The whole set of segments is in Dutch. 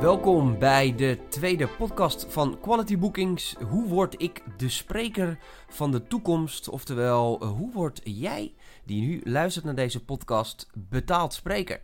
Welkom bij de tweede podcast van Quality Bookings. Hoe word ik de spreker van de toekomst? Oftewel, eh, hoe word jij, die nu luistert naar deze podcast, betaald spreker?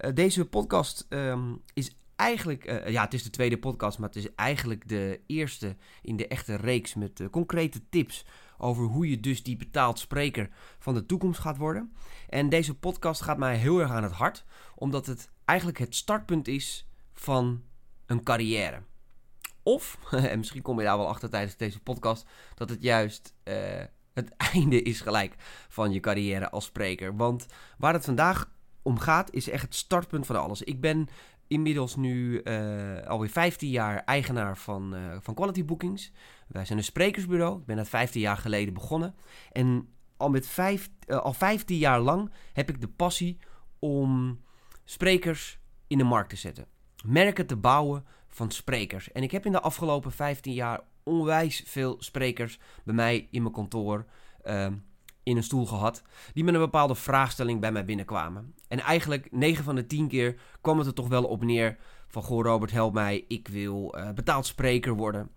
Uh, deze podcast um, is eigenlijk, uh, ja, het is de tweede podcast, maar het is eigenlijk de eerste in de echte reeks met concrete tips over hoe je dus die betaald spreker van de toekomst gaat worden. En deze podcast gaat mij heel erg aan het hart, omdat het eigenlijk het startpunt is van een carrière. Of, en misschien kom je daar wel achter tijdens deze podcast, dat het juist uh, het einde is gelijk van je carrière als spreker. Want waar het vandaag om gaat, is echt het startpunt van alles. Ik ben inmiddels nu uh, alweer 15 jaar eigenaar van, uh, van Quality Bookings. Wij zijn een sprekersbureau. Ik ben dat 15 jaar geleden begonnen. En al, met vijf, al 15 jaar lang heb ik de passie om sprekers in de markt te zetten. Merken te bouwen van sprekers. En ik heb in de afgelopen 15 jaar onwijs veel sprekers bij mij in mijn kantoor in een stoel gehad. Die met een bepaalde vraagstelling bij mij binnenkwamen. En eigenlijk 9 van de 10 keer kwam het er toch wel op neer van... Goh Robert, help mij. Ik wil uh, betaald spreker worden.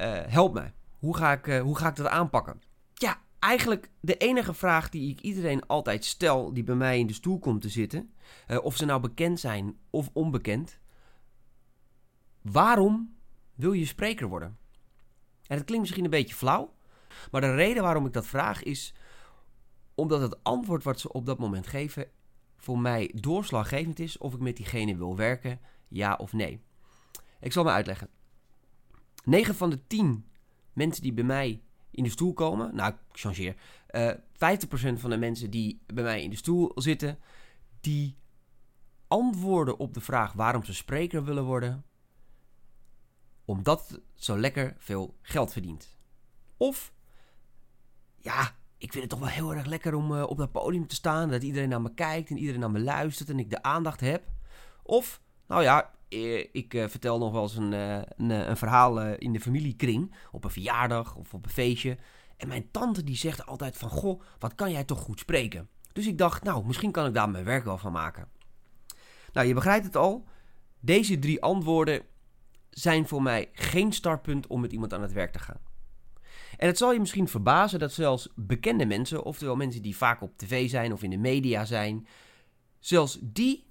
Uh, help mij. Hoe ga, ik, uh, hoe ga ik dat aanpakken? Ja, eigenlijk de enige vraag die ik iedereen altijd stel... die bij mij in de stoel komt te zitten... of ze nou bekend zijn of onbekend... Waarom wil je spreker worden? En dat klinkt misschien een beetje flauw... Maar de reden waarom ik dat vraag is omdat het antwoord wat ze op dat moment geven voor mij doorslaggevend is of ik met diegene wil werken, ja of nee. Ik zal me uitleggen. 9 van de 10 mensen die bij mij in de stoel komen, nou ik changeer, uh, 50% van de mensen die bij mij in de stoel zitten, die antwoorden op de vraag waarom ze spreker willen worden, omdat het zo lekker veel geld verdient. Of, ja, ik vind het toch wel heel erg lekker om uh, op dat podium te staan. Dat iedereen naar me kijkt en iedereen naar me luistert en ik de aandacht heb. Of, nou ja, ik uh, vertel nog wel eens een, een, een, verhaal in de familiekring. Op een verjaardag of op een feestje. En mijn tante die zegt altijd van, goh, wat kan jij toch goed spreken. Dus ik dacht, nou, misschien kan ik daar mijn werk wel van maken. Nou, je begrijpt het al. Deze drie antwoorden zijn voor mij geen startpunt om met iemand aan het werk te gaan. En het zal je misschien verbazen dat zelfs bekende mensen, oftewel mensen die vaak op tv zijn of in de media zijn, zelfs die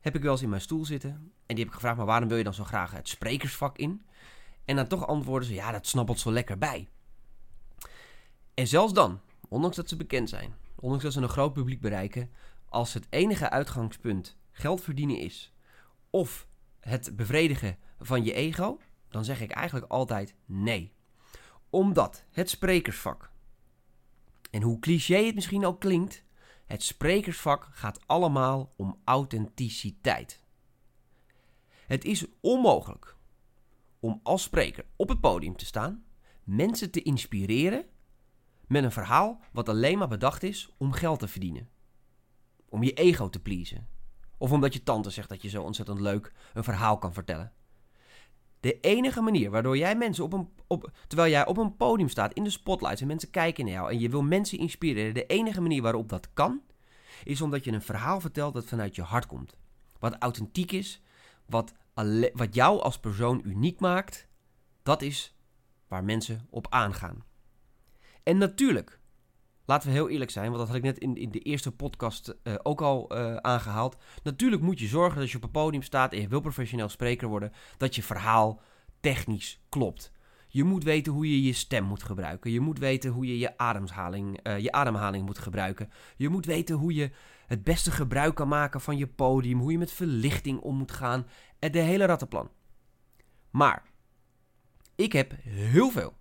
heb ik wel eens in mijn stoel zitten. En die heb ik gevraagd, maar waarom wil je dan zo graag het sprekersvak in? En dan toch antwoorden ze, ja, dat snappelt zo lekker bij. En zelfs dan, ondanks dat ze bekend zijn, ondanks dat ze een groot publiek bereiken, als het enige uitgangspunt geld verdienen is, of het bevredigen van je ego, dan zeg ik eigenlijk altijd nee omdat het sprekersvak, en hoe cliché het misschien ook klinkt, het sprekersvak gaat allemaal om authenticiteit. Het is onmogelijk om als spreker op het podium te staan, mensen te inspireren met een verhaal wat alleen maar bedacht is om geld te verdienen. Om je ego te pleasen. Of omdat je tante zegt dat je zo ontzettend leuk een verhaal kan vertellen. De enige manier waardoor jij mensen op een. Op, terwijl jij op een podium staat in de spotlights en mensen kijken naar jou en je wil mensen inspireren, de enige manier waarop dat kan, is omdat je een verhaal vertelt dat vanuit je hart komt. Wat authentiek is, wat, wat jou als persoon uniek maakt, dat is waar mensen op aangaan. En natuurlijk, laten we heel eerlijk zijn, want dat had ik net in, in de eerste podcast uh, ook al uh, aangehaald. Natuurlijk moet je zorgen dat je op een podium staat en je wil professioneel spreker worden, dat je verhaal technisch klopt. Je moet weten hoe je je stem moet gebruiken. Je moet weten hoe je je ademhaling, uh, je ademhaling moet gebruiken. Je moet weten hoe je het beste gebruik kan maken van je podium. Hoe je met verlichting om moet gaan. De hele rattenplan. Maar ik heb heel veel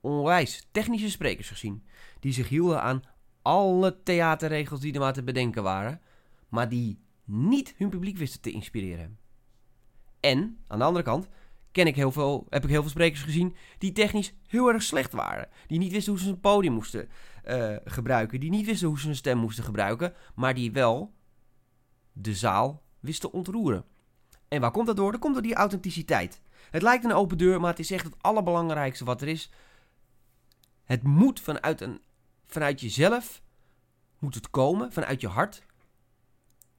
onwijs technische sprekers gezien. Die zich hielden aan alle theaterregels die er maar te bedenken waren. Maar die niet hun publiek wisten te inspireren. En, aan de andere kant, ken ik heel veel, heb ik heel veel sprekers gezien die technisch heel erg slecht waren. Die niet wisten hoe ze een podium moesten uh, gebruiken. Die niet wisten hoe ze hun stem moesten gebruiken. Maar die wel de zaal wisten ontroeren. En waar komt dat door? Dat komt door die authenticiteit. Het lijkt een open deur, maar het is echt het allerbelangrijkste wat er is. Het moet vanuit, een, vanuit jezelf, moet het komen, vanuit je hart.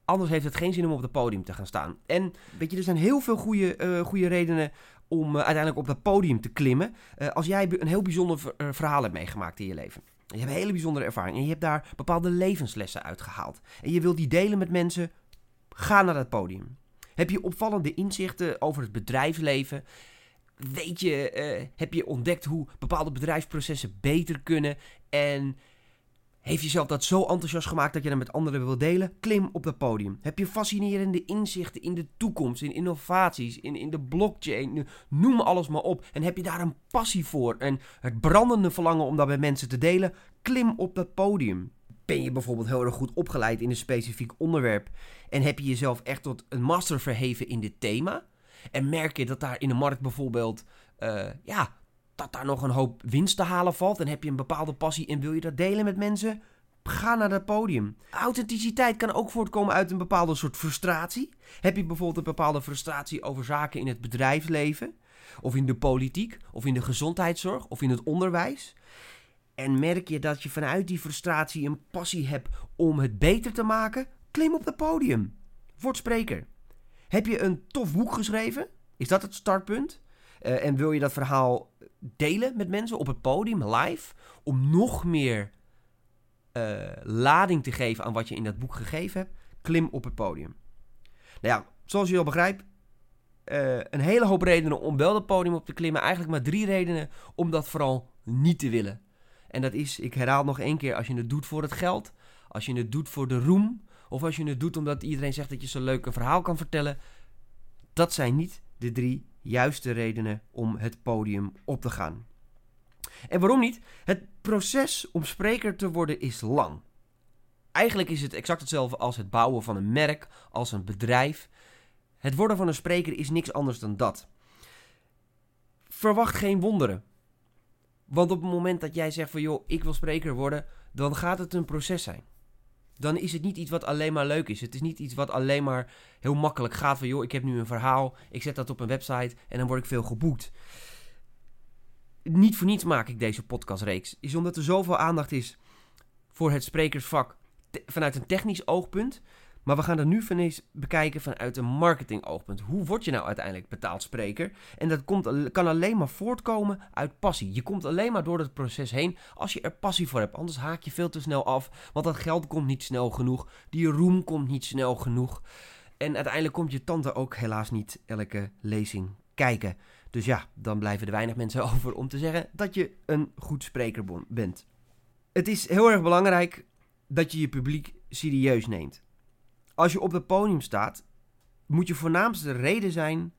Anders heeft het geen zin om op het podium te gaan staan. En weet je, er zijn heel veel goede, eh, goede redenen om eh, uiteindelijk op dat podium te klimmen. Eh, als jij een heel bijzonder ver- verhaal hebt meegemaakt in je leven. Je hebt een hele bijzondere ervaring en je hebt daar bepaalde levenslessen uitgehaald. En je wilt die delen met mensen. Ga naar dat podium. Heb je opvallende inzichten over het bedrijfsleven? Weet je, eh, heb je ontdekt hoe bepaalde bedrijfsprocessen beter kunnen? En heeft jezelf dat zo enthousiast gemaakt dat je dat met anderen wil delen? Klim op dat podium. Heb je fascinerende inzichten in de toekomst, in innovaties, in, in de blockchain? Noem alles maar op. En heb je daar een passie voor en het brandende verlangen om dat met mensen te delen? Klim op dat podium. Ben je bijvoorbeeld heel erg goed opgeleid in een specifiek onderwerp en heb je jezelf echt tot een master verheven in dit thema? En merk je dat daar in de markt bijvoorbeeld, eh, ja, dat daar nog een hoop winst te halen valt. En heb je een bepaalde passie en wil je dat delen met mensen? Ga naar dat podium. Authenticiteit kan ook voortkomen uit een bepaalde soort frustratie. Heb je bijvoorbeeld een bepaalde frustratie over zaken in het bedrijfsleven? Of in de politiek? Of in de gezondheidszorg? Of in het onderwijs? En merk je dat je vanuit die frustratie een passie hebt om het beter te maken? Klim op het podium. Word spreker. Heb je een tof boek geschreven? Is dat het startpunt? Uh, en wil je dat verhaal delen met mensen op het podium, live, om nog meer uh, lading te geven aan wat je in dat boek gegeven hebt? Klim op het podium. Nou ja, zoals je al begrijpt, uh, een hele hoop redenen om wel het podium op te klimmen. Eigenlijk maar drie redenen om dat vooral niet te willen. En dat is, ik herhaal nog één keer, als je het doet voor het geld, als je het doet voor de roem, of als je het doet omdat iedereen zegt dat je zo'n leuke verhaal kan vertellen. Dat zijn niet de drie juiste redenen om het podium op te gaan. En waarom niet? Het proces om spreker te worden is lang. Eigenlijk is het exact hetzelfde als het bouwen van een merk, als een bedrijf. Het worden van een spreker is niks anders dan dat. Verwacht geen wonderen. Want op het moment dat jij zegt van joh, ik wil spreker worden, dan gaat het een proces zijn. Dan is het niet iets wat alleen maar leuk is. Het is niet iets wat alleen maar heel makkelijk gaat van joh, ik heb nu een verhaal, ik zet dat op een website en dan word ik veel geboekt. Niet voor niets maak ik deze podcastreeks. Is omdat er zoveel aandacht is voor het sprekersvak vanuit een technisch oogpunt. Maar we gaan er nu eens bekijken vanuit een marketing oogpunt. Hoe word je nou uiteindelijk betaald spreker? En dat komt, kan alleen maar voortkomen uit passie. Je komt alleen maar door het proces heen als je er passie voor hebt. Anders haak je veel te snel af. Want dat geld komt niet snel genoeg. Die roem komt niet snel genoeg. En uiteindelijk komt je tante ook helaas niet elke lezing kijken. Dus ja, dan blijven er weinig mensen over om te zeggen dat je een goed spreker bent. Het is heel erg belangrijk dat je je publiek serieus neemt. Als je op het podium staat, moet je voornaamste reden zijn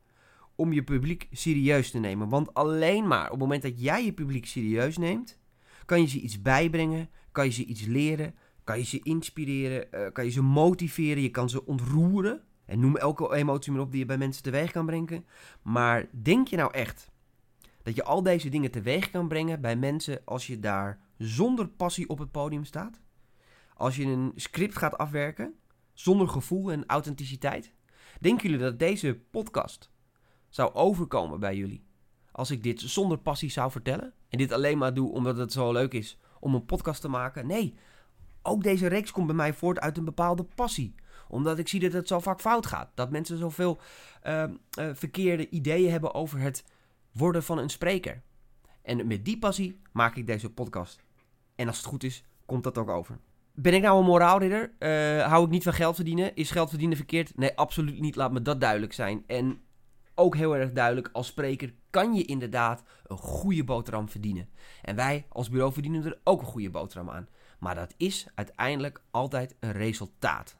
om je publiek serieus te nemen. Want alleen maar op het moment dat jij je publiek serieus neemt, kan je ze iets bijbrengen, kan je ze iets leren, kan je ze inspireren, kan je ze motiveren, je kan ze ontroeren. En noem elke emotie maar op die je bij mensen teweeg kan brengen. Maar denk je nou echt dat je al deze dingen teweeg kan brengen bij mensen als je daar zonder passie op het podium staat? Als je een script gaat afwerken, zonder gevoel en authenticiteit? Denken jullie dat deze podcast zou overkomen bij jullie als ik dit zonder passie zou vertellen? En dit alleen maar doe omdat het zo leuk is om een podcast te maken? Nee, ook deze reeks komt bij mij voort uit een bepaalde passie. Omdat ik zie dat het zo vaak fout gaat. Dat mensen zoveel uh, verkeerde ideeën hebben over het worden van een spreker. En met die passie maak ik deze podcast. En als het goed is, komt dat ook over. Ben ik nou een moraalridder? Uh, hou ik niet van geld verdienen? Is geld verdienen verkeerd? Nee, absoluut niet. Laat me dat duidelijk zijn. En ook heel erg duidelijk, als spreker kan je inderdaad een goede boterham verdienen. En wij als bureau verdienen er ook een goede boterham aan. Maar dat is uiteindelijk altijd een resultaat.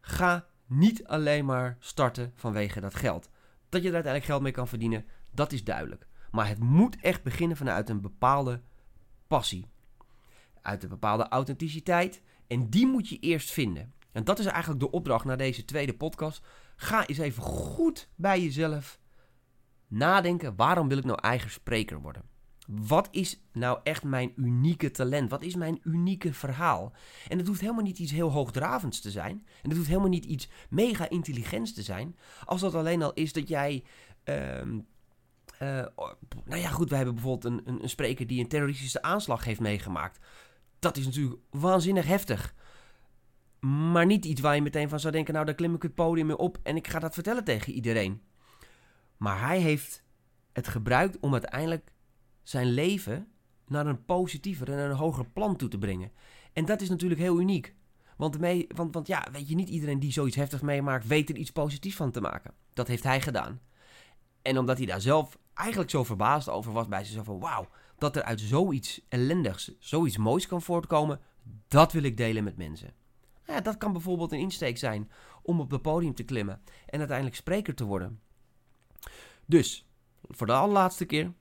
Ga niet alleen maar starten vanwege dat geld. Dat je er uiteindelijk geld mee kan verdienen, dat is duidelijk. Maar het moet echt beginnen vanuit een bepaalde passie uit een bepaalde authenticiteit. En die moet je eerst vinden. En dat is eigenlijk de opdracht naar deze tweede podcast. Ga eens even goed bij jezelf nadenken. Waarom wil ik nou eigen spreker worden? Wat is nou echt mijn unieke talent? Wat is mijn unieke verhaal? En het hoeft helemaal niet iets heel hoogdravends te zijn. En het hoeft helemaal niet iets mega intelligents te zijn. Als dat alleen al is dat jij. Uh, uh, nou ja, goed, we hebben bijvoorbeeld een, een, een spreker die een terroristische aanslag heeft meegemaakt dat is natuurlijk waanzinnig heftig. Maar niet iets waar je meteen van zou denken: nou, daar klim ik het podium mee op en ik ga dat vertellen tegen iedereen. Maar hij heeft het gebruikt om uiteindelijk zijn leven naar een positiever en een hoger plan toe te brengen. En dat is natuurlijk heel uniek. Want, mee, want, want ja, weet je, niet iedereen die zoiets heftigs meemaakt, weet er iets positiefs van te maken. Dat heeft hij gedaan. En omdat hij daar zelf eigenlijk zo verbaasd over was bij zichzelf van wauw, dat er uit zoiets ellendigs, zoiets moois kan voortkomen, dat wil ik delen met mensen. Nou ja, dat kan bijvoorbeeld een insteek zijn om op het podium te klimmen en uiteindelijk spreker te worden. Dus, voor de allerlaatste keer,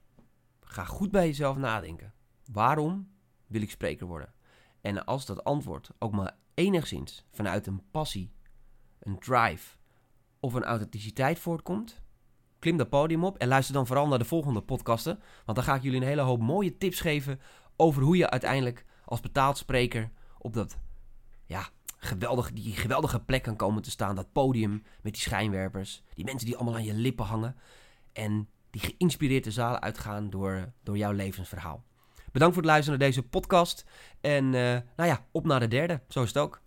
ga goed bij jezelf nadenken. Waarom wil ik spreker worden? En als dat antwoord ook maar enigszins vanuit een passie, een drive of een authenticiteit voortkomt, klim dat podium op en luister dan vooral naar de volgende podcasten. Want dan ga ik jullie een hele hoop mooie tips geven over hoe je uiteindelijk als betaald spreker op dat ja, geweldige, die geweldige plek kan komen te staan. Dat podium met die schijnwerpers, die mensen die allemaal aan je lippen hangen. En die geïnspireerd de zalen uitgaan door, door jouw levensverhaal. Bedankt voor het luisteren naar deze podcast. En uh, nou ja, op naar de derde. Zo is het ook.